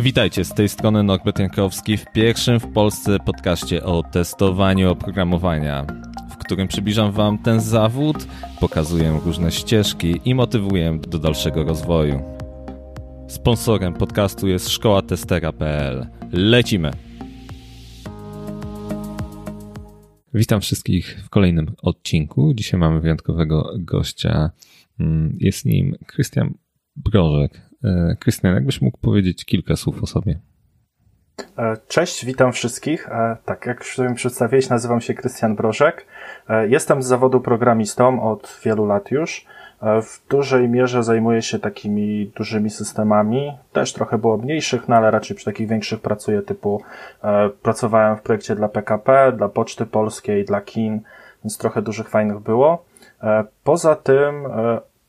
Witajcie, z tej strony Norbert Jankowski w pierwszym w Polsce podcaście o testowaniu oprogramowania, w którym przybliżam Wam ten zawód, pokazuję różne ścieżki i motywuję do dalszego rozwoju. Sponsorem podcastu jest szkoła testera.pl. Lecimy! Witam wszystkich w kolejnym odcinku. Dzisiaj mamy wyjątkowego gościa. Mm, jest nim Krystian Brożek. E, Krystian, jakbyś mógł powiedzieć kilka słów o sobie? E, cześć, witam wszystkich. E, tak, jak już sobie przedstawiłeś, nazywam się Krystian Brożek. Jestem z zawodu programistą od wielu lat już. W dużej mierze zajmuję się takimi dużymi systemami. Też trochę było mniejszych, no ale raczej przy takich większych pracuję typu pracowałem w projekcie dla PKP, dla Poczty Polskiej, dla KIN, więc trochę dużych fajnych było. Poza tym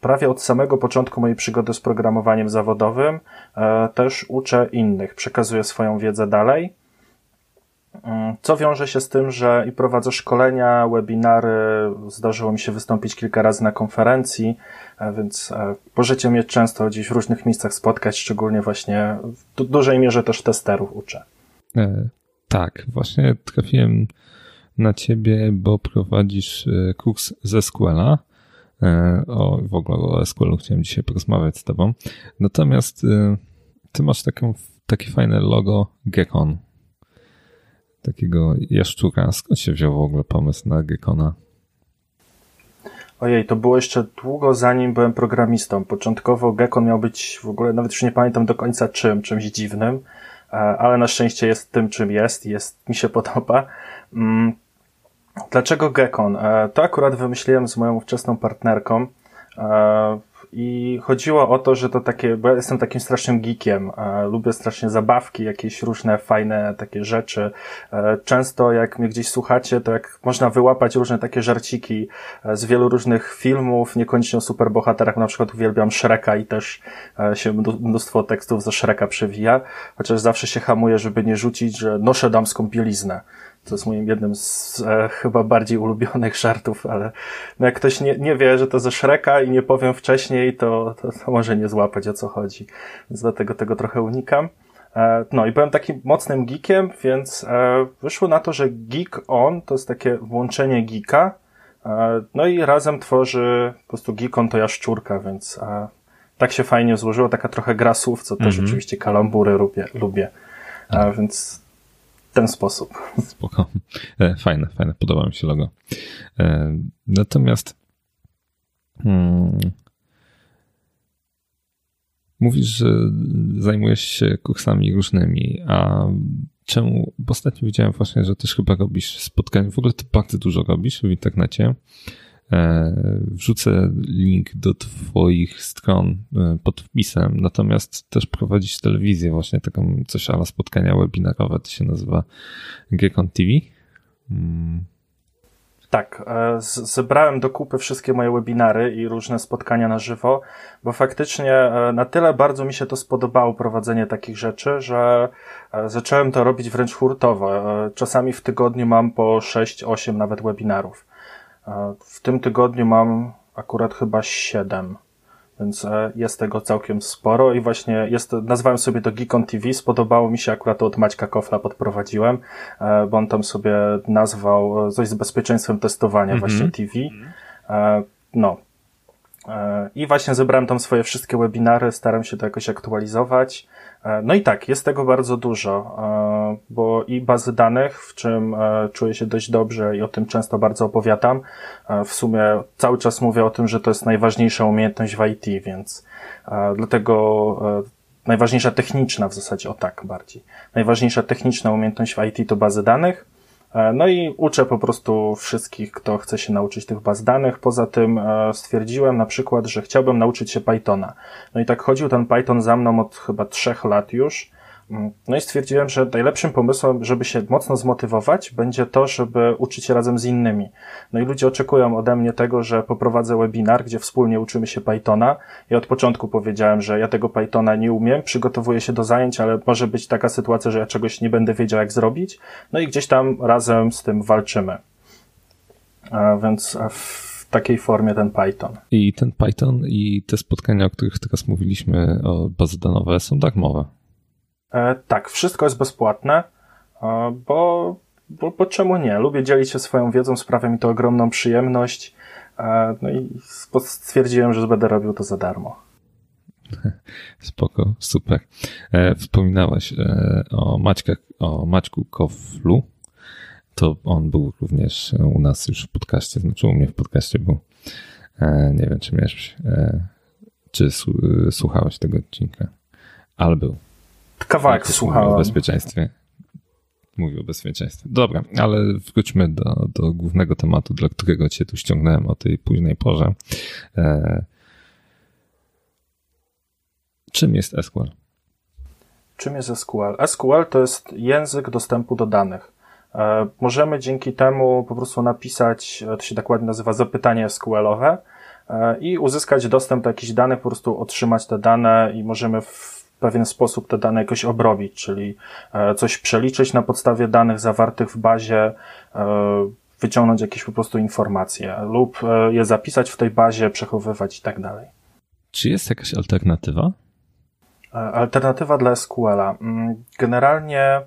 prawie od samego początku mojej przygody z programowaniem zawodowym e, też uczę innych, przekazuję swoją wiedzę dalej. Mm, co wiąże się z tym, że i prowadzę szkolenia, webinary, zdarzyło mi się wystąpić kilka razy na konferencji, e, więc e, możecie mnie często gdzieś w różnych miejscach spotkać, szczególnie właśnie w dużej mierze też testerów uczę. E, tak, właśnie trafiłem na ciebie, bo prowadzisz kurs ze SQL-a E, o, w ogóle o SQL chciałem dzisiaj porozmawiać z tobą. Natomiast e, ty masz taką, takie fajne logo Gekon. Takiego jaszczura. Skąd się wziął w ogóle pomysł na Gekona? Ojej, to było jeszcze długo zanim byłem programistą. Początkowo Gekon miał być w ogóle, nawet już nie pamiętam do końca czym, czymś dziwnym, e, ale na szczęście jest tym, czym jest, jest, mi się podoba. Dlaczego Gekon? E, to akurat wymyśliłem z moją wczesną partnerką. E, I chodziło o to, że to takie, bo ja jestem takim strasznym geekiem. E, lubię strasznie zabawki, jakieś różne fajne takie rzeczy. Często jak mnie gdzieś słuchacie, to jak można wyłapać różne takie żarciki z wielu różnych filmów, niekoniecznie o superbohaterach, na przykład uwielbiam Shreka i też się mnóstwo tekstów ze Shreka przewija, chociaż zawsze się hamuję, żeby nie rzucić, że noszę damską bieliznę. To jest moim jednym z e, chyba bardziej ulubionych żartów, ale no jak ktoś nie, nie wie, że to ze Shreka i nie powiem wcześniej, to, to, to może nie złapać o co chodzi. Więc dlatego tego trochę unikam. E, no i byłem takim mocnym geekiem, więc e, wyszło na to, że Geek On to jest takie włączenie geeka, e, no i razem tworzy po prostu Geek On to jaszczurka, więc e, tak się fajnie złożyło, taka trochę gra słów, co też mm -hmm. oczywiście kalambury lubię, lubię. E, więc ten sposób. Spoko. E, fajne, fajne. Podoba mi się logo. E, natomiast hmm, mówisz, że zajmujesz się kursami różnymi, a czemu? Bo ostatnio widziałem właśnie, że też chyba robisz spotkania. W ogóle ty bardzo dużo robisz w internecie. E, wrzucę link do Twoich stron e, pod wpisem, natomiast też prowadzisz telewizję, właśnie taką coś ala spotkania webinarowe, to się nazywa Gekon TV. Hmm. Tak, e, zebrałem do kupy wszystkie moje webinary i różne spotkania na żywo, bo faktycznie na tyle bardzo mi się to spodobało prowadzenie takich rzeczy, że zacząłem to robić wręcz hurtowo. Czasami w tygodniu mam po 6-8 nawet webinarów. W tym tygodniu mam akurat chyba 7, więc e, jest tego całkiem sporo i właśnie jest, nazwałem sobie to Geekon TV, spodobało mi się akurat to od Maćka Kofla podprowadziłem, e, bo on tam sobie nazwał e, coś z bezpieczeństwem testowania mm -hmm. właśnie TV. No, i właśnie zebrałem tam swoje wszystkie webinary, staram się to jakoś aktualizować. E, no i tak, jest tego bardzo dużo, e, bo i bazy danych, w czym e, czuję się dość dobrze i o tym często bardzo opowiadam. W sumie cały czas mówię o tym, że to jest najważniejsza umiejętność w IT, więc dlatego najważniejsza techniczna w zasadzie, o tak bardziej. Najważniejsza techniczna umiejętność w IT to bazy danych, E, no i uczę po prostu wszystkich, kto chce się nauczyć tych baz danych. Poza tym e, stwierdziłem na przykład, że chciałbym nauczyć się Pythona. No i tak chodził ten Python za mną od chyba trzech lat już. No i stwierdziłem, że najlepszym pomysłem, żeby się mocno zmotywować, będzie to, żeby uczyć się razem z innymi. No i ludzie oczekują ode mnie tego, że poprowadzę webinar, gdzie wspólnie uczymy się Pythona. I od początku powiedziałem, że ja tego Pythona nie umiem, przygotowuję się do zajęć, ale może być taka sytuacja, że ja czegoś nie będę wiedział, jak zrobić. No i gdzieś tam razem z tym walczymy. A więc w takiej formie ten Python. I ten Python i te spotkania, o których teraz mówiliśmy, o bazy danowe, są darmowe. Tak, wszystko jest bezpłatne, bo, bo, bo czemu nie? Lubię dzielić się swoją wiedzą, sprawia mi to ogromną przyjemność. No i stwierdziłem, że będę robił to za darmo. Spoko, super. E, wspominałaś e, o, Maćka, o Maćku Kowlu. To on był również u nas już w podcaście, znaczy u mnie w podcaście był. E, nie wiem, czy miałeś, e, czy słuchałeś tego odcinka, ale był. Kawałek słuchałem. O bezpieczeństwie. Mówił o bezpieczeństwie. Dobra, ale wróćmy do, do głównego tematu, dla którego cię tu ściągnąłem o tej późnej porze. E, Czym jest SQL? Czym jest SQL? SQL to jest język dostępu do danych. E, możemy dzięki temu po prostu napisać, e, to się tak ładnie nazywa, zapytanie SQL-owe e, i uzyskać dostęp do jakichś danych, po prostu otrzymać te dane i możemy w pewien sposób te dane jakoś obrobić, czyli coś przeliczyć na podstawie danych zawartych w bazie, wyciągnąć jakieś po prostu informacje lub je zapisać w tej bazie, przechowywać i tak dalej. Czy jest jakaś alternatywa? E, alternatywa dla SQL-a. Mm, generalnie e,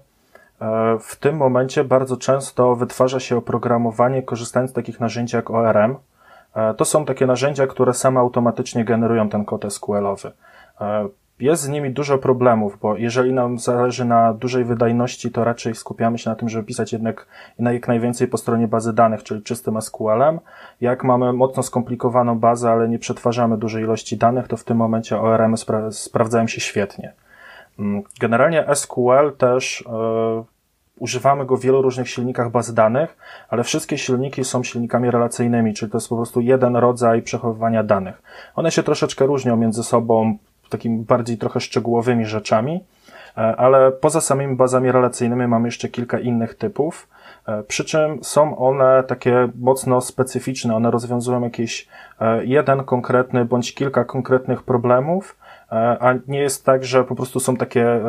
w tym momencie bardzo często wytwarza się oprogramowanie korzystając z takich narzędzi jak ORM. E, to są takie narzędzia, które same automatycznie generują ten kod SQL-owy. Jest z nimi dużo problemów, bo jeżeli nam zależy na dużej wydajności, to raczej skupiamy się na tym, żeby pisać jednak jak najwięcej po stronie bazy danych, czyli czystym SQL-em. Jak mamy mocno skomplikowaną bazę, ale nie przetwarzamy dużej ilości danych, to w tym momencie ORM spra sprawdzają się świetnie. Mm, generalnie SQL też yy, używamy go w wielu różnych silnikach bazy danych, ale wszystkie silniki są silnikami relacyjnymi, czyli to jest po prostu jeden rodzaj przechowywania danych. One się troszeczkę różnią między sobą takimi bardziej trochę szczegółowymi rzeczami, e, ale poza samymi bazami relacyjnymi mamy jeszcze kilka innych typów, e, przy czym są one takie mocno specyficzne, one rozwiązują jakiś e, jeden konkretny bądź kilka konkretnych problemów, a nie jest tak, że po prostu są takie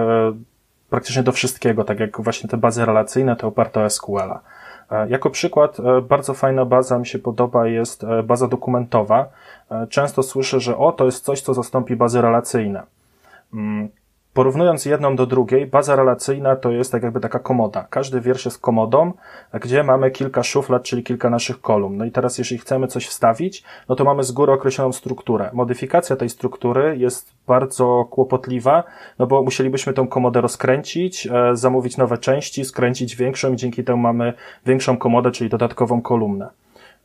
praktycznie do wszystkiego, tak jak właśnie te bazy relacyjne, te oparte o SQL-a. Jako przykład, bardzo fajna baza mi się podoba jest baza dokumentowa, E, często słyszę, że o, to jest coś, co zastąpi bazy relacyjne. Porównując jedną do drugiej, baza relacyjna to jest tak jakby taka komoda. Każdy wiersz jest komodą, gdzie mamy kilka szuflad, czyli kilka naszych kolumn. No i teraz, jeżeli chcemy coś wstawić, no to mamy z góry określoną strukturę. Modyfikacja tej struktury jest bardzo kłopotliwa, no bo musielibyśmy tą komodę rozkręcić, e, zamówić nowe części, skręcić większą i dzięki temu mamy większą komodę, czyli dodatkową kolumnę.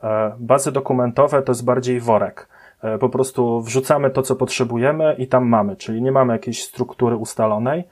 E, bazy dokumentowe to jest bardziej worek. E, po prostu wrzucamy to, co potrzebujemy i tam mamy, czyli nie mamy jakiejś struktury ustalonej,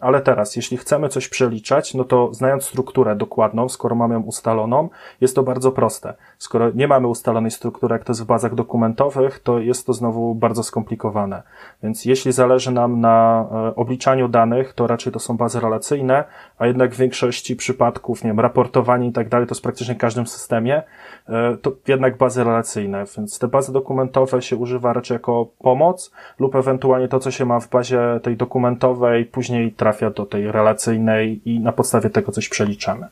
ale teraz, jeśli chcemy coś przeliczać, no to znając strukturę dokładną, skoro mamy ją ustaloną, jest to bardzo proste. Skoro nie mamy ustalonej struktury, jak to jest w bazach dokumentowych, to jest to znowu bardzo skomplikowane. Więc jeśli zależy nam na e, obliczaniu danych, to raczej to są bazy relacyjne, a jednak w większości przypadków, nie wiem, raportowanie i tak dalej, to jest praktycznie w każdym systemie, e, to jednak bazy relacyjne. Więc te bazy dokumentowe się używa raczej jako pomoc lub ewentualnie to, co się ma w bazie tej dokumentowej, później później trafia do tej relacyjnej i na podstawie tego coś przeliczamy.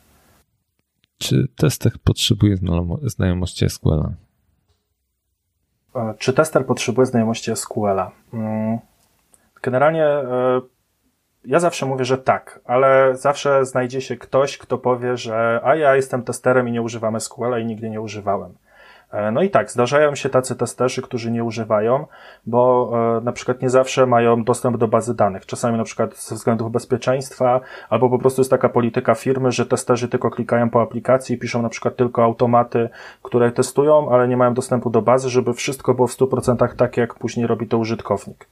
Czy tester potrzebuje znajomości SQL-a? E, czy tester potrzebuje znajomości SQL-a? Mm, generalnie e, ja zawsze mówię, że tak, ale zawsze znajdzie się ktoś, kto powie, że a ja jestem testerem i nie używam SQL-a i nigdy nie używałem. E, no i tak, zdarzają się tacy testerzy, którzy nie używają, bo e, na przykład nie zawsze mają dostęp do bazy danych. Czasami na przykład ze względów bezpieczeństwa, albo po prostu jest taka polityka firmy, że testerzy tylko klikają po aplikacji, piszą na przykład tylko automaty, które testują, ale nie mają dostępu do bazy, żeby wszystko było w 100% tak, jak później robi to użytkownik.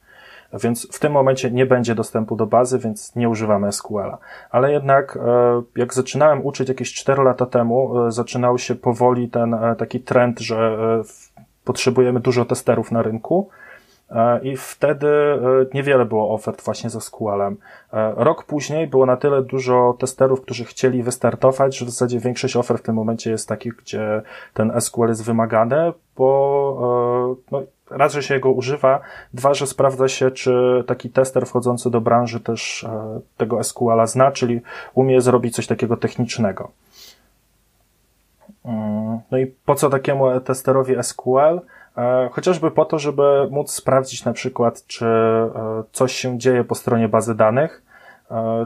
Więc w tym momencie nie będzie dostępu do bazy, więc nie używamy SQL-a. Ale jednak, e, jak zaczynałem uczyć jakieś 4 lata temu, e, zaczynał się powoli ten e, taki trend, że potrzebujemy dużo testerów na rynku. I wtedy niewiele było ofert właśnie ze SQL-em. Rok później było na tyle dużo testerów, którzy chcieli wystartować, że w zasadzie większość ofert w tym momencie jest takich, gdzie ten SQL jest wymagany, bo no, raz, że się go używa, dwa, że sprawdza się, czy taki tester wchodzący do branży też e, tego SQL-a zna, czyli umie zrobić coś takiego technicznego. Mm, no i po co takiemu testerowi SQL? E, chociażby po to, żeby móc sprawdzić na przykład, czy e, coś się dzieje po stronie bazy danych,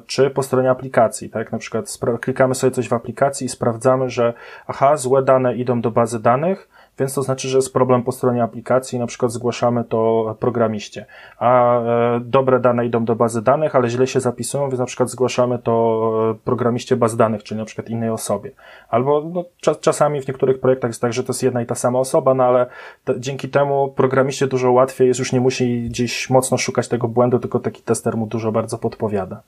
czy po stronie aplikacji, tak? Na przykład klikamy sobie coś w aplikacji i sprawdzamy, że aha, złe dane idą do bazy danych, więc to znaczy, że jest problem po stronie aplikacji, na przykład zgłaszamy to programiście, a e, dobre dane idą do bazy danych, ale źle się zapisują, więc na przykład zgłaszamy to e, programiście baz danych, czyli na przykład innej osobie. Albo no, czas, czasami w niektórych projektach jest tak, że to jest jedna i ta sama osoba, no ale dzięki temu programiście dużo łatwiej jest, już nie musi gdzieś mocno szukać tego błędu, tylko taki tester mu dużo bardzo podpowiada.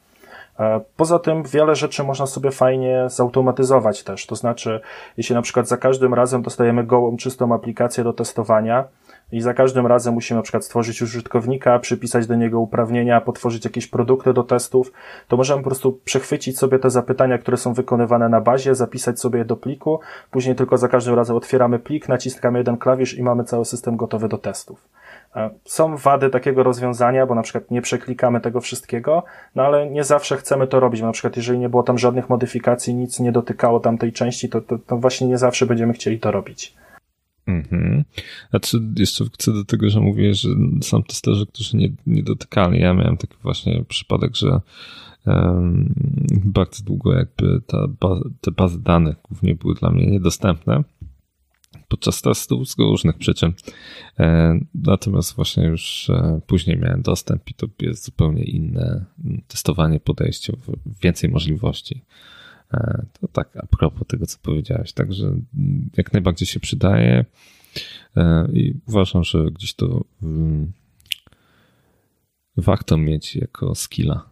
E, poza tym wiele rzeczy można sobie fajnie zautomatyzować też. To znaczy, jeśli na przykład za każdym razem dostajemy gołą, czystą aplikację do testowania i za każdym razem musimy na przykład stworzyć użytkownika, przypisać do niego uprawnienia, potworzyć jakieś produkty do testów, to możemy po prostu przechwycić sobie te zapytania, które są wykonywane na bazie, zapisać sobie je do pliku, później tylko za każdym razem otwieramy plik, naciskamy jeden klawisz i mamy cały system gotowy do testów. E, są wady takiego rozwiązania, bo na przykład nie przeklikamy tego wszystkiego, no ale nie zawsze chcemy to robić. Bo na przykład jeżeli nie było tam żadnych modyfikacji, nic nie dotykało tamtej części, to, to, to właśnie nie zawsze będziemy chcieli to robić. Mhm. Znaczy, jeszcze chcę do tego, że mówię, że są testerzy, którzy nie, nie dotykali. Ja miałem taki właśnie przypadek, że um, bardzo długo jakby ta, te bazy danych głównie były dla mnie niedostępne podczas testów z różnych przyczyn. E, natomiast właśnie już e, później miałem dostęp i to jest zupełnie inne testowanie, podejście, więcej możliwości. E, to tak a propos tego, co powiedziałeś. Także jak najbardziej się przydaje i uważam, że gdzieś to warto mieć jako skilla.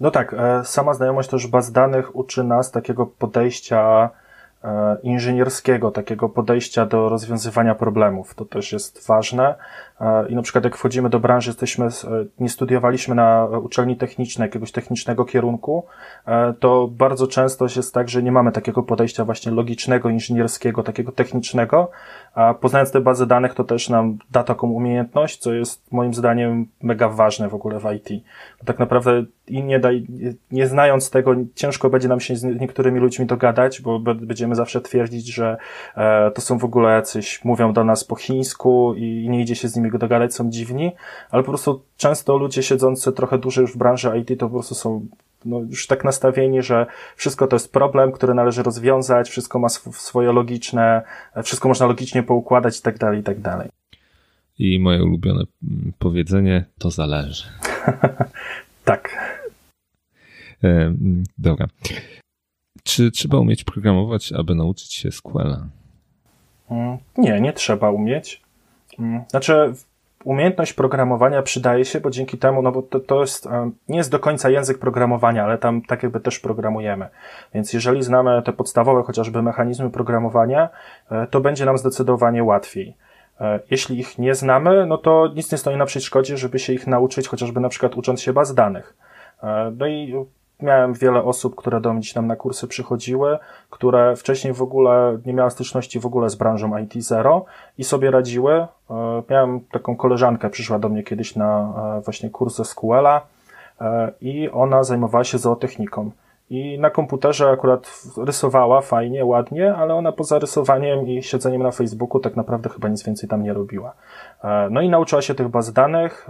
No tak, sama znajomość też baz danych uczy nas takiego podejścia E, inżynierskiego, takiego podejścia do rozwiązywania problemów. To też jest ważne. E, I na przykład jak wchodzimy do branży, jesteśmy, e, nie studiowaliśmy na uczelni technicznej, jakiegoś technicznego kierunku, to bardzo często jest tak, że nie mamy takiego podejścia właśnie logicznego, inżynierskiego, takiego technicznego, a poznając te bazy danych, to też nam da taką umiejętność, co jest moim zdaniem mega ważne w ogóle w IT. Bo tak naprawdę i nie, daj, nie znając tego, ciężko będzie nam się z niektórymi ludźmi dogadać, bo będziemy zawsze twierdzić, że e, to są w ogóle jacyś, mówią do nas po chińsku i nie idzie się z nimi dogadać, są dziwni, ale po prostu często ludzie siedzący trochę dłużej już w branży IT to po prostu są no, już tak nastawieni, że wszystko to jest problem, który należy rozwiązać, wszystko ma sw swoje logiczne, wszystko można logicznie poukładać i tak dalej, i tak dalej. I moje ulubione mm, powiedzenie, to zależy. tak. E, dobra. Czy trzeba umieć programować, aby nauczyć się SQL-a? Mm, nie, nie trzeba umieć. Mm, znaczy, umiejętność programowania przydaje się, bo dzięki temu, no bo to, to jest, e, nie jest do końca język programowania, ale tam tak jakby też programujemy. Więc jeżeli znamy te podstawowe chociażby mechanizmy programowania, e, to będzie nam zdecydowanie łatwiej. Jeśli ich nie znamy, no to nic nie stoi na przeszkodzie, żeby się ich nauczyć, chociażby na przykład ucząc się baz danych. No i miałem wiele osób, które do mnie tam na kursy przychodziły, które wcześniej w ogóle nie miały styczności w ogóle z branżą IT Zero i sobie radziły. E, miałem taką koleżankę, przyszła do mnie kiedyś na e, właśnie kurs SQL-a e, i ona zajmowała się zootechniką. I na komputerze akurat rysowała fajnie, ładnie, ale ona poza rysowaniem i siedzeniem na Facebooku tak naprawdę chyba nic więcej tam nie robiła. No i nauczyła się tych baz danych.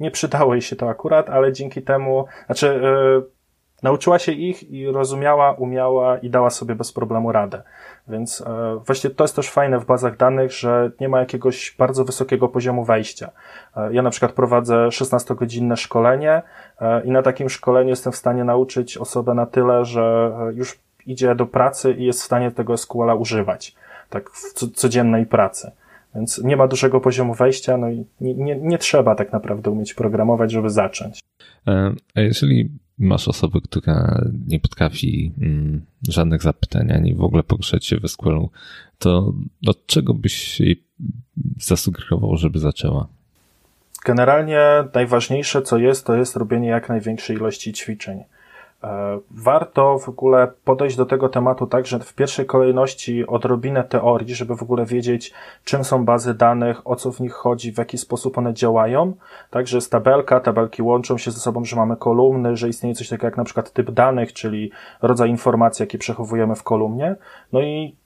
Nie przydało jej się to akurat, ale dzięki temu, znaczy nauczyła się ich i rozumiała, umiała i dała sobie bez problemu radę. Więc e, właśnie to jest też fajne w bazach danych, że nie ma jakiegoś bardzo wysokiego poziomu wejścia. E, ja na przykład prowadzę 16-godzinne szkolenie e, i na takim szkoleniu jestem w stanie nauczyć osobę na tyle, że już idzie do pracy i jest w stanie tego SQL-a używać. Tak w codziennej pracy. Więc nie ma dużego poziomu wejścia, no i nie, nie, nie trzeba tak naprawdę umieć programować, żeby zacząć. A jeżeli masz osobę, która nie potrafi mm, żadnych zapytań, ani w ogóle poruszać się w SQL-u, to od czego byś jej zasugerował, żeby zaczęła? Generalnie najważniejsze, co jest, to jest robienie jak największej ilości ćwiczeń. E, warto w ogóle podejść do tego tematu tak, że w pierwszej kolejności odrobinę teorii, żeby w ogóle wiedzieć, czym są bazy danych, o co w nich chodzi, w jaki sposób one działają. Także jest tabelka, tabelki łączą się ze sobą, że mamy kolumny, że istnieje coś takiego jak na przykład typ danych, czyli rodzaj informacji, jakie przechowujemy w kolumnie. No i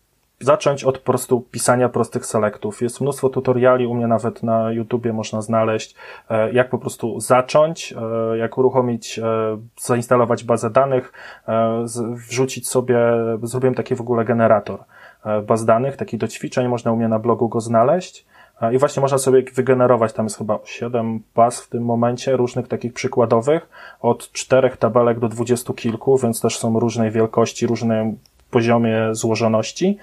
zacząć od po prostu pisania prostych selektów. Jest mnóstwo tutoriali, u mnie nawet na YouTubie można znaleźć, e, jak po prostu zacząć, e, jak uruchomić, e, zainstalować bazę danych, wrzucić sobie, zrobiłem taki w ogóle generator baz danych, taki do ćwiczeń, można u mnie na blogu go znaleźć. I właśnie można sobie wygenerować, tam jest chyba 7 baz w tym momencie, różnych takich przykładowych, od czterech tabelek do dwudziestu kilku, więc też są różnej wielkości, różnym poziomie złożoności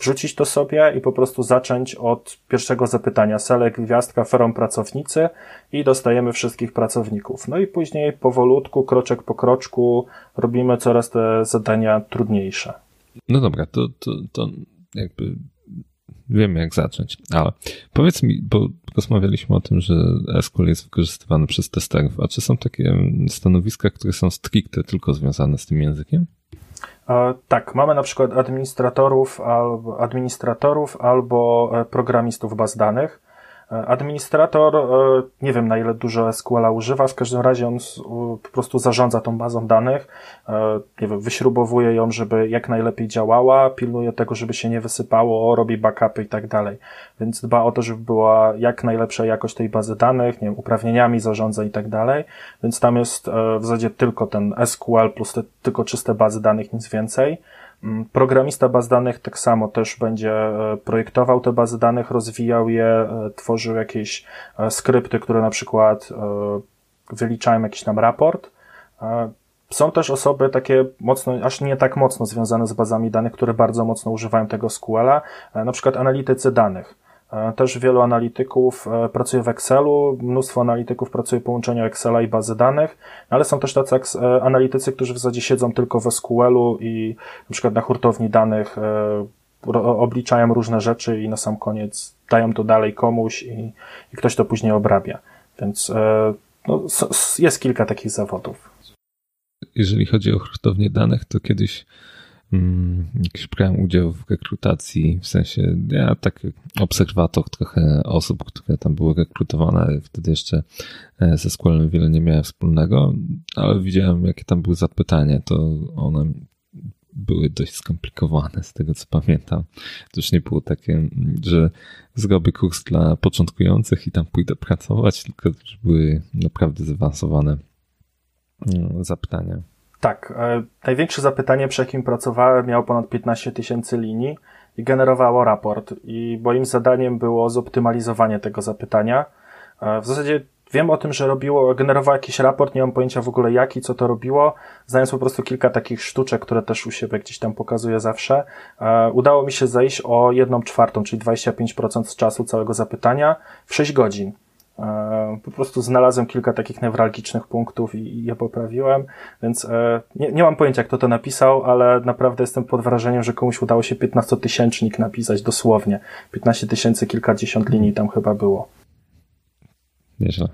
wrzucić to sobie i po prostu zacząć od pierwszego zapytania. Selek, gwiazdka, ferom pracownicy i dostajemy wszystkich pracowników. No i później powolutku, kroczek po kroczku robimy coraz te zadania trudniejsze. No dobra, to, to, to jakby wiemy jak zacząć, ale powiedz mi, bo rozmawialiśmy o tym, że SQL jest wykorzystywany przez testerów, a czy są takie stanowiska, które są stricte tylko związane z tym językiem? E, tak, mamy na przykład administratorów albo, administratorów albo e, programistów baz danych. E, administrator, e, nie wiem na ile dużo SQL-a używa, w każdym razie on po prostu zarządza tą bazą danych, e, nie wiem, wyśrubowuje ją, żeby jak najlepiej działała, pilnuje tego, żeby się nie wysypało, robi backupy i tak dalej. Więc dba o to, żeby była jak najlepsza jakość tej bazy danych, nie wiem, uprawnieniami zarządza i tak dalej. Więc tam jest w zasadzie tylko ten SQL plus te, tylko czyste bazy danych, nic więcej. Mm, programista baz danych tak samo też będzie e, projektował te bazy danych, rozwijał je, e, tworzył jakieś e, skrypty, które na przykład wyliczają jakiś tam raport. Są też osoby takie mocno, aż nie tak mocno związane z bazami danych, które bardzo mocno używają tego SQL-a, na przykład analitycy danych. E, też wielu analityków e, pracuje w Excelu, mnóstwo analityków pracuje połączeniu Excela i bazy danych, no ale są też tacy e, analitycy, którzy w zasadzie siedzą tylko w SQL-u i na przykład na hurtowni danych obliczają różne rzeczy i na sam koniec dają to dalej komuś i, i ktoś to później obrabia. Więc no, jest kilka takich zawodów. Jeżeli chodzi o hurtownię danych, to kiedyś jakiś brałem udział w rekrutacji, w sensie ja tak obserwator trochę osób, które tam były rekrutowane, wtedy jeszcze e, ze Squallem wiele nie miałem wspólnego, ale widziałem jakie tam były zapytania, to one były dość skomplikowane z tego co pamiętam. To już nie było takie, że zrobię kurs dla początkujących i tam pójdę pracować, tylko były naprawdę zaawansowane mm, zapytania. Tak. E, największe zapytanie, przy jakim pracowałem, miało ponad 15 tysięcy linii i generowało raport. I moim zadaniem było zoptymalizowanie tego zapytania. E, w zasadzie wiem o tym, że robiło, generowało jakiś raport, nie mam pojęcia w ogóle jaki, co to robiło, znając po prostu kilka takich sztuczek, które też u siebie gdzieś tam pokazuję zawsze. E, udało mi się zejść o jedną czwartą, czyli 25% z czasu całego zapytania w 6 godzin. E, po prostu znalazłem kilka takich newralgicznych punktów i, je poprawiłem, więc e, nie, nie mam pojęcia, kto to napisał, ale naprawdę jestem pod wrażeniem, że komuś udało się 15-tysięcznik napisać dosłownie. 15 tysięcy, kilkadziesiąt linii tam chyba było. Nieźle.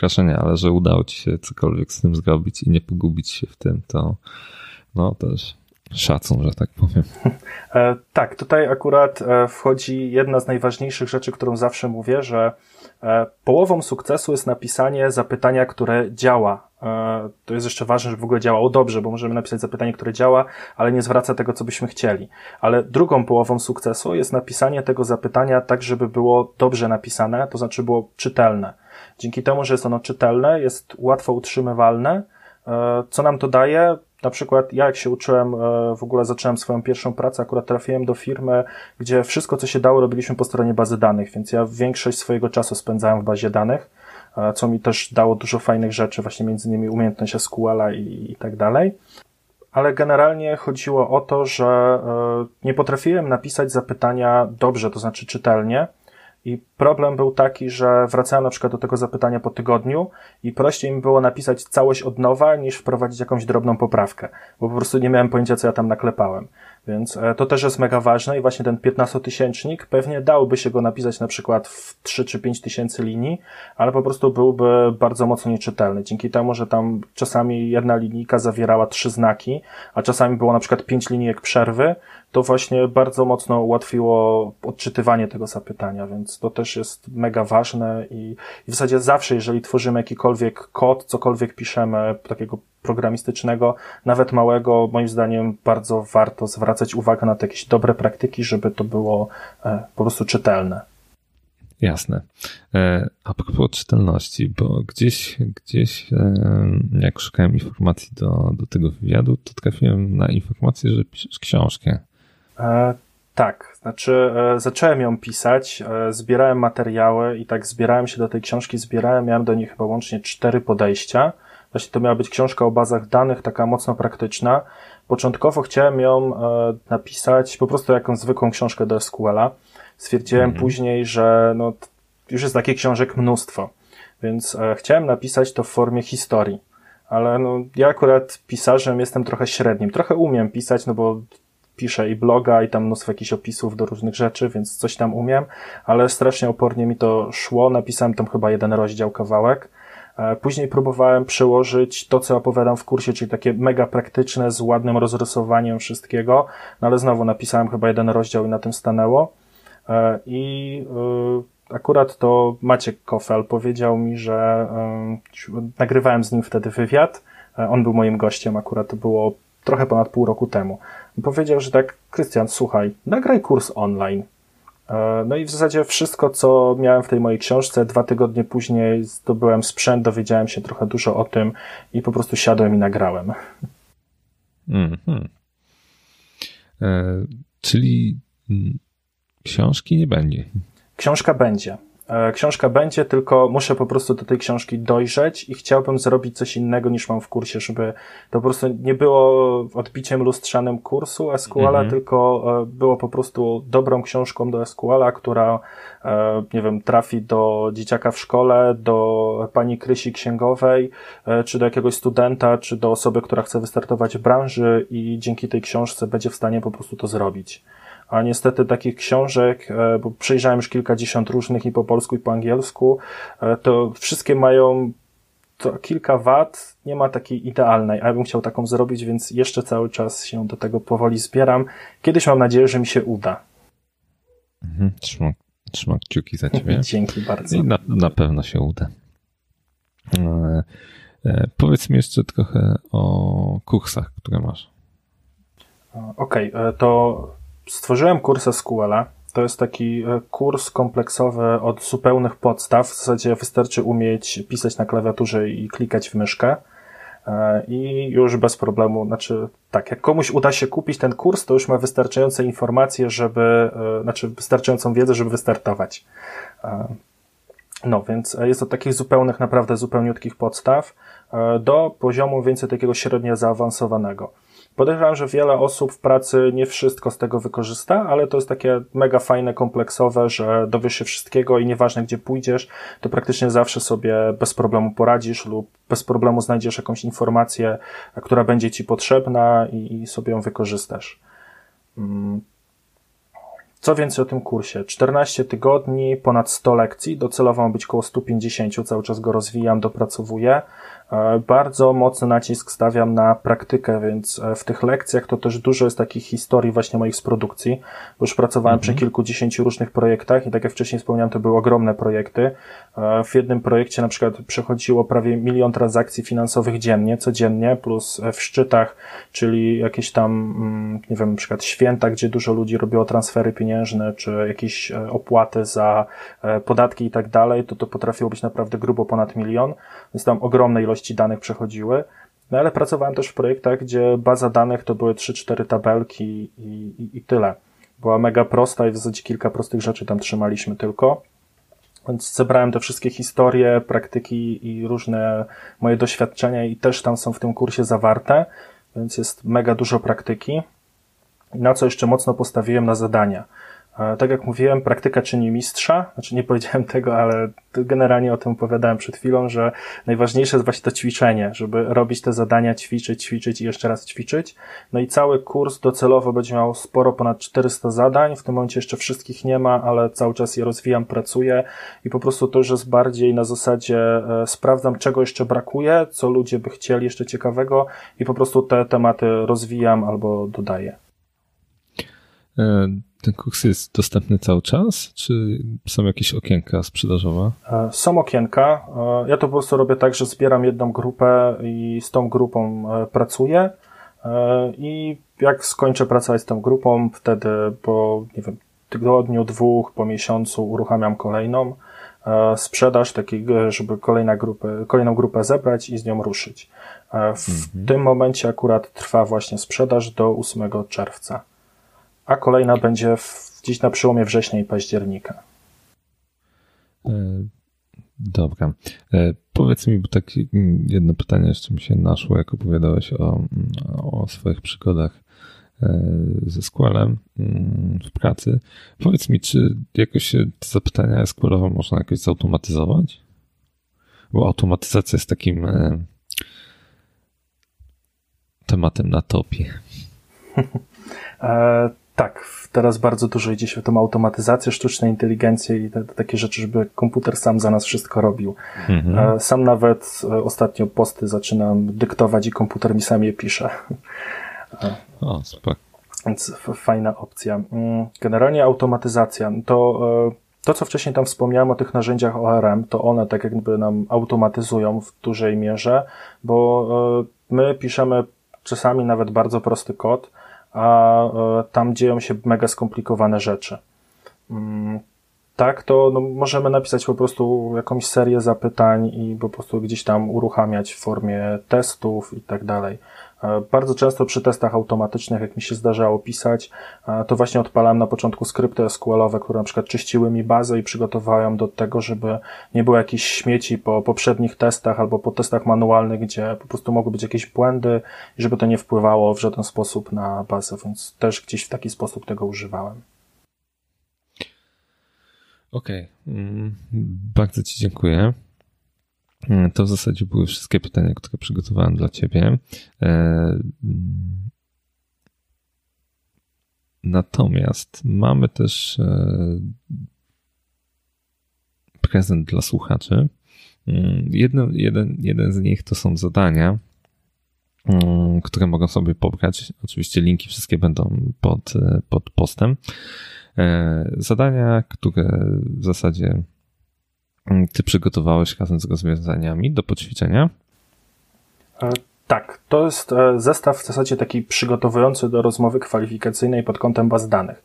Wrażenie, ale że udało ci się cokolwiek z tym zrobić i nie pogubić się w tym, to no też szacun, że tak powiem. E, tak, tutaj akurat wchodzi jedna z najważniejszych rzeczy, którą zawsze mówię, że E, połową sukcesu jest napisanie zapytania, które działa. E, to jest jeszcze ważne, żeby w ogóle działało dobrze, bo możemy napisać zapytanie, które działa, ale nie zwraca tego, co byśmy chcieli. Ale drugą połową sukcesu jest napisanie tego zapytania tak, żeby było dobrze napisane, to znaczy było czytelne. Dzięki temu, że jest ono czytelne, jest łatwo utrzymywalne. E, co nam to daje? Na przykład ja jak się uczyłem, e, w ogóle zacząłem swoją pierwszą pracę, akurat trafiłem do firmy, gdzie wszystko co się dało robiliśmy po stronie bazy danych, więc ja większość swojego czasu spędzałem w bazie danych, e, co mi też dało dużo fajnych rzeczy, właśnie między innymi umiejętność SQL-a i, i tak dalej. Ale generalnie chodziło o to, że e, nie potrafiłem napisać zapytania dobrze, to znaczy czytelnie, i problem był taki, że wracałem na przykład do tego zapytania po tygodniu i prościej mi było napisać całość od nowa, niż wprowadzić jakąś drobną poprawkę, bo po prostu nie miałem pojęcia, co ja tam naklepałem. Więc e, to też jest mega ważne i właśnie ten 15-tysięcznik pewnie dałoby się go napisać na przykład w 3 czy 5 tysięcy linii, ale po prostu byłby bardzo mocno nieczytelny. Dzięki temu, że tam czasami jedna linijka zawierała trzy znaki, a czasami było na przykład 5 linijek przerwy, to właśnie bardzo mocno ułatwiło odczytywanie tego zapytania, więc to też jest mega ważne i, i w zasadzie zawsze, jeżeli tworzymy jakikolwiek kod, cokolwiek piszemy takiego programistycznego, nawet małego, moim zdaniem bardzo warto zwracać uwagę na te jakieś dobre praktyki, żeby to było e, po prostu czytelne. Jasne. E, a propos czytelności, bo gdzieś, gdzieś e, jak szukałem informacji do, do tego wywiadu, to trafiłem na informację, że piszesz książkę. E, tak, znaczy e, zacząłem ją pisać, e, zbierałem materiały i tak zbierałem się do tej książki, zbierałem, miałem do niej chyba łącznie cztery podejścia. Właśnie to miała być książka o bazach danych, taka mocno praktyczna. Początkowo chciałem ją napisać po prostu jakąś zwykłą książkę do SQL-a. Stwierdziłem mhm. później, że no, już jest takich książek mnóstwo, więc chciałem napisać to w formie historii. Ale no, ja akurat pisarzem jestem trochę średnim. Trochę umiem pisać, no bo piszę i bloga i tam mnóstwo jakichś opisów do różnych rzeczy, więc coś tam umiem, ale strasznie opornie mi to szło. Napisałem tam chyba jeden rozdział, kawałek. E, później próbowałem przełożyć to, co opowiadam w kursie, czyli takie mega praktyczne, z ładnym rozrysowaniem wszystkiego, no ale znowu napisałem chyba jeden rozdział i na tym stanęło. E, I e, akurat to Maciek Kofel powiedział mi, że nagrywałem z nim wtedy wywiad. On był moim gościem, akurat to było trochę ponad pół roku temu. Powiedział, że tak, Krystian, słuchaj, nagraj kurs online. E, no i w zasadzie wszystko, co miałem w tej mojej książce, dwa tygodnie później zdobyłem sprzęt, dowiedziałem się trochę dużo o tym i po prostu siadłem i nagrałem. Mm -hmm. e, czyli mm, książki nie będzie. Książka będzie. E, książka będzie, tylko muszę po prostu do tej książki dojrzeć i chciałbym zrobić coś innego niż mam w kursie, żeby to po prostu nie było odbiciem lustrzanym kursu SQL-a, mhm. tylko e, było po prostu dobrą książką do SQL-a, która, e, nie wiem, trafi do dzieciaka w szkole, do pani Krysi księgowej, czy do jakiegoś studenta, czy do osoby, która chce wystartować w branży i dzięki tej książce będzie w stanie po prostu to zrobić a niestety takich książek, e, bo przejrzałem już kilkadziesiąt różnych i po polsku i po angielsku, e, to wszystkie mają to kilka wad, nie ma takiej idealnej, a ja bym chciał taką zrobić, więc jeszcze cały czas się do tego powoli zbieram. Kiedyś mam nadzieję, że mi się uda. Mhm, trzymam, trzymam kciuki za ciebie. Dzięki bardzo. I na, na pewno się uda. E, e, powiedz mi jeszcze trochę o kursach, które masz. Okej, okay, to stworzyłem kurs SQL-a. To jest taki e, kurs kompleksowy od zupełnych podstaw. W zasadzie wystarczy umieć pisać na klawiaturze i klikać w myszkę. E, I już bez problemu, znaczy tak, jak komuś uda się kupić ten kurs, to już ma wystarczające informacje, żeby, e, znaczy wystarczającą wiedzę, żeby wystartować. No, więc jest od takich zupełnych, naprawdę zupełniutkich podstaw do poziomu więcej takiego średnio zaawansowanego. Podejrzewam, że wiele osób w pracy nie wszystko z tego wykorzysta, ale to jest takie mega fajne, kompleksowe, że dowiesz się wszystkiego i nieważne gdzie pójdziesz, to praktycznie zawsze sobie bez problemu poradzisz lub bez problemu znajdziesz jakąś informację, która będzie ci potrzebna i, sobie ją wykorzystasz. Co więcej o tym kursie? 14 tygodni, ponad 100 lekcji, docelowo ma być około 150, cały czas go rozwijam, dopracowuję. E, bardzo mocny nacisk stawiam na praktykę, więc e, w tych lekcjach to też dużo jest takich historii właśnie moich z produkcji, bo już pracowałem mhm. przy kilkudziesięciu różnych projektach i tak jak wcześniej wspomniałem, to były ogromne projekty. E, w jednym projekcie na przykład przechodziło prawie milion transakcji finansowych dziennie, codziennie, plus w szczytach, czyli jakieś tam, mm, nie wiem, na przykład święta, gdzie dużo ludzi robiło transfery pieniężne, czy jakieś opłaty za podatki i tak dalej, to to potrafiło być naprawdę grubo ponad milion, więc tam ogromne ilości ilości danych przechodziły. No ale pracowałem też w projektach, gdzie baza danych to były 3-4 tabelki i, i, i tyle. Była mega prosta i w zasadzie kilka prostych rzeczy tam trzymaliśmy tylko. Więc zebrałem te wszystkie historie, praktyki i różne moje doświadczenia i też tam są w tym kursie zawarte, więc jest mega dużo praktyki. Na co jeszcze mocno postawiłem na zadania. Tak jak mówiłem, praktyka czyni mistrza. Znaczy nie powiedziałem tego, ale generalnie o tym opowiadałem przed chwilą, że najważniejsze jest właśnie to ćwiczenie, żeby robić te zadania, ćwiczyć, ćwiczyć i jeszcze raz ćwiczyć. No i cały kurs docelowo będzie miał sporo ponad 400 zadań. W tym momencie jeszcze wszystkich nie ma, ale cały czas je rozwijam, pracuję i po prostu to już jest bardziej na zasadzie e, sprawdzam, czego jeszcze brakuje, co ludzie by chcieli jeszcze ciekawego i po prostu te tematy rozwijam albo dodaję. E, ten kurs jest dostępny cały czas, czy są jakieś okienka sprzedażowe? E, są okienka. E, ja to po prostu robię tak, że zbieram jedną grupę i z tą grupą e, pracuję. I jak skończę pracować z tą grupą, wtedy po, nie wiem, tygodniu, dwóch, po miesiącu uruchamiam kolejną sprzedaż, takiego, żeby kolejna grupę, kolejną grupę zebrać i z nią ruszyć. W mhm. tym momencie akurat trwa właśnie sprzedaż do 8 czerwca a kolejna będzie w, gdzieś na przełomie września i października. E, dobra. E, powiedz mi, bo tak jedno pytanie jeszcze mi się naszło, jak opowiadałeś o, o swoich przygodach e, ze SQL-em mm, w pracy. Powiedz mi, czy jakoś te zapytania SQL-owe można jakoś zautomatyzować? Bo automatyzacja jest takim tematem na topie. Tak, teraz bardzo dużo idzie się w tą automatyzację, sztuczną inteligencję i te, te takie rzeczy, żeby komputer sam za nas wszystko robił. Mhm. E, sam nawet e, ostatnio posty zaczynam dyktować i komputer mi sam je pisze. E, o, super. Więc fajna opcja. Mm, generalnie automatyzacja. To, to, co wcześniej tam wspomniałem o tych narzędziach ORM, to one tak jakby nam automatyzują w dużej mierze, bo my piszemy czasami nawet bardzo prosty kod, a e, tam dzieją się mega skomplikowane rzeczy. Mm, tak, to no, możemy napisać po prostu jakąś serię zapytań i po prostu gdzieś tam uruchamiać w formie testów i tak dalej. E, bardzo często przy testach automatycznych, jak mi się zdarzało pisać, e, to właśnie odpalałem na początku skrypty SQL-owe, które na przykład czyściły mi bazę i przygotowałem do tego, żeby nie było jakichś śmieci po poprzednich testach albo po testach manualnych, gdzie po prostu mogły być jakieś błędy i żeby to nie wpływało w żaden sposób na bazę, więc też gdzieś w taki sposób tego używałem. Okej, okay. Mm, bardzo Ci dziękuję. Mm, to w zasadzie były wszystkie pytania, które przygotowałem dla Ciebie. E, mm, natomiast mamy też e, prezent dla słuchaczy. Mm, jedno, jeden, jeden z nich to są zadania, które mogą sobie pobrać. Oczywiście linki wszystkie będą pod, pod postem. E, zadania, które w zasadzie Mm, ty przygotowałeś razem z rozwiązaniami do poćwiczenia? E, tak, to jest e, zestaw w zasadzie taki przygotowujący do rozmowy kwalifikacyjnej pod kątem baz danych.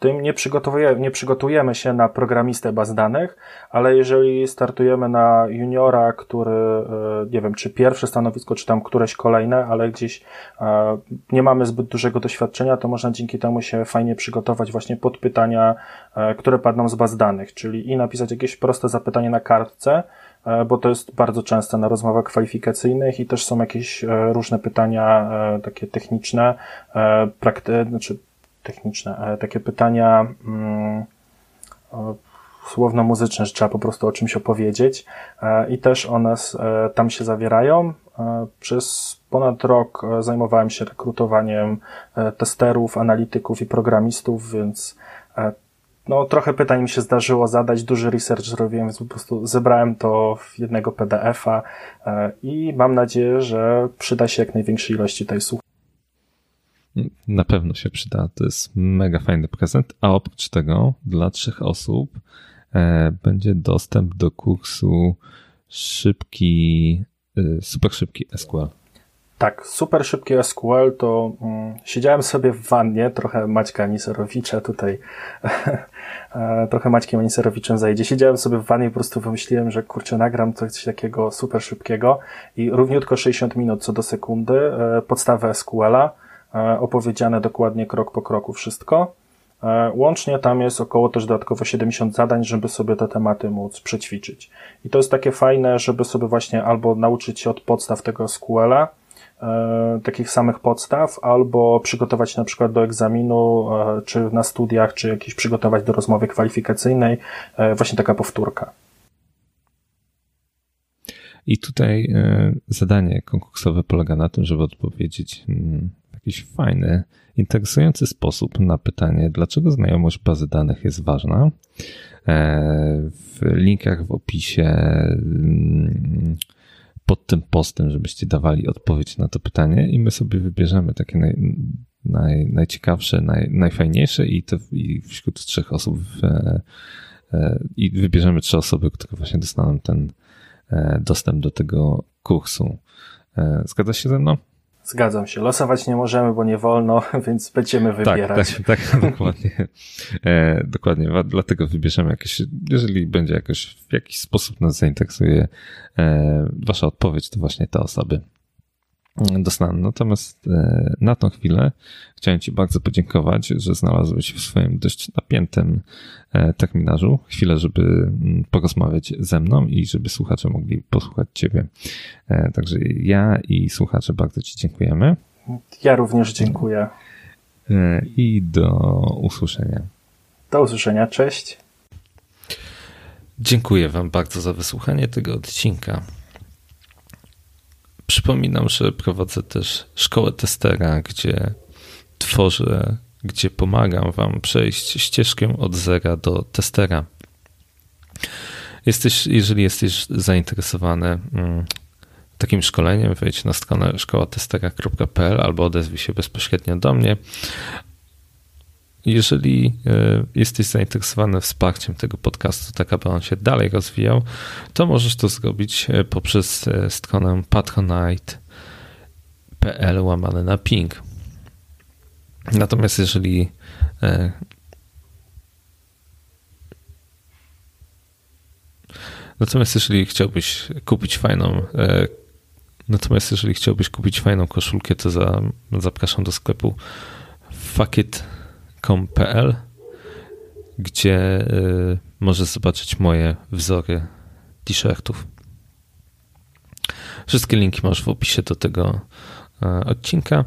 Tym nie, przygotowuje, nie przygotujemy się na programistę baz danych, ale jeżeli startujemy na juniora, który, e, nie wiem, czy pierwsze stanowisko, czy tam któreś kolejne, ale gdzieś e, nie mamy zbyt dużego doświadczenia, to można dzięki temu się fajnie przygotować właśnie pod pytania, e, które padną z baz danych, czyli i napisać jakieś proste zapytanie na kartce, bo to jest bardzo częste na rozmowach kwalifikacyjnych i też są jakieś różne pytania takie techniczne, prakty, znaczy techniczne, takie pytania mm, słowno-muzyczne, że trzeba po prostu o czymś opowiedzieć e, i też one e, tam się zawierają. E, przez ponad rok zajmowałem się rekrutowaniem testerów, analityków i programistów, więc no, trochę pytań mi się zdarzyło zadać, duży research zrobiłem, więc po prostu zebrałem to w jednego PDF-a i mam nadzieję, że przyda się jak największej ilości tej słuchaczy. Na pewno się przyda. To jest mega fajny prezent. A oprócz tego dla trzech osób e, będzie dostęp do kursu szybki, e, super szybki SQL. Tak, super szybki SQL to mm, siedziałem sobie w wannie, trochę Maćka Aniserowicza tutaj, e, trochę Maćkiem Aniserowiczem zajdzie. Siedziałem sobie w wannie i po prostu wymyśliłem, że kurczę, nagram coś takiego super szybkiego i równiutko 60 minut co do sekundy, podstawę SQL-a, opowiedziane dokładnie krok po kroku wszystko. E, łącznie tam jest około też dodatkowo 70 zadań, żeby sobie te tematy móc przećwiczyć. I to jest takie fajne, żeby sobie właśnie albo nauczyć się od podstaw tego SQL-a, e, takich samych podstaw, albo przygotować na przykład do egzaminu, czy na studiach, czy jakieś przygotować do rozmowy kwalifikacyjnej, właśnie taka powtórka. I tutaj zadanie konkursowe polega na tym, żeby odpowiedzieć mm, jakiś fajny, interesujący sposób na pytanie, dlaczego znajomość bazy danych jest ważna. E, w linkach w opisie mm, pod tym postem, żebyście dawali odpowiedź na to pytanie i my sobie wybierzemy takie naj, naj, najciekawsze, naj, najfajniejsze i, i wśród trzech osób w, i wybierzemy trzy osoby, które właśnie dostaną ten dostęp do tego kursu. Zgadza się ze mną? Zgadzam się. Losować nie możemy, bo nie wolno, więc będziemy tak, wybierać. Tak, tak, tak dokładnie. E, dokładnie. Dlatego wybierzemy jakieś, jeżeli będzie jakoś w jakiś sposób nas zainteresuje e, wasza odpowiedź, to właśnie te osoby dostaną. Natomiast e, na tą chwilę chciałem Ci bardzo podziękować, że znalazłeś w swoim dość napiętym e, terminarzu chwilę, żeby mm, porozmawiać ze mną i żeby słuchacze mogli posłuchać Ciebie. E, także ja i słuchacze bardzo Ci dziękujemy. Ja również dziękuję. I do usłyszenia. Do usłyszenia, cześć. Dziękuję Wam bardzo za wysłuchanie tego odcinka. Przypominam, że prowadzę też szkołę testera, gdzie tworzę, gdzie pomagam Wam przejść ścieżkę od zera do testera. Jesteś, jeżeli jesteś zainteresowany mm, takim szkoleniem, wejdź na stronę szkołatestera.pl albo odezwij się bezpośrednio do mnie. Jeżeli e, jesteś zainteresowany wsparciem tego podcastu, tak aby on się dalej rozwijał, to możesz to zrobić e, poprzez e, stronę patronite.pl łamane na ping. Natomiast jeżeli Natomiast jeżeli chciałbyś kupić fajną Natomiast jeżeli chciałbyś kupić fajną koszulkę, to za, zapraszam do sklepu Fuckit com.pl, gdzie y, możesz zobaczyć moje wzory t-shirtów. Wszystkie linki masz w opisie do tego y, odcinka.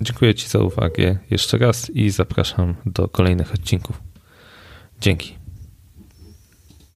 Dziękuję Ci za uwagę jeszcze raz i zapraszam do kolejnych odcinków. Dzięki.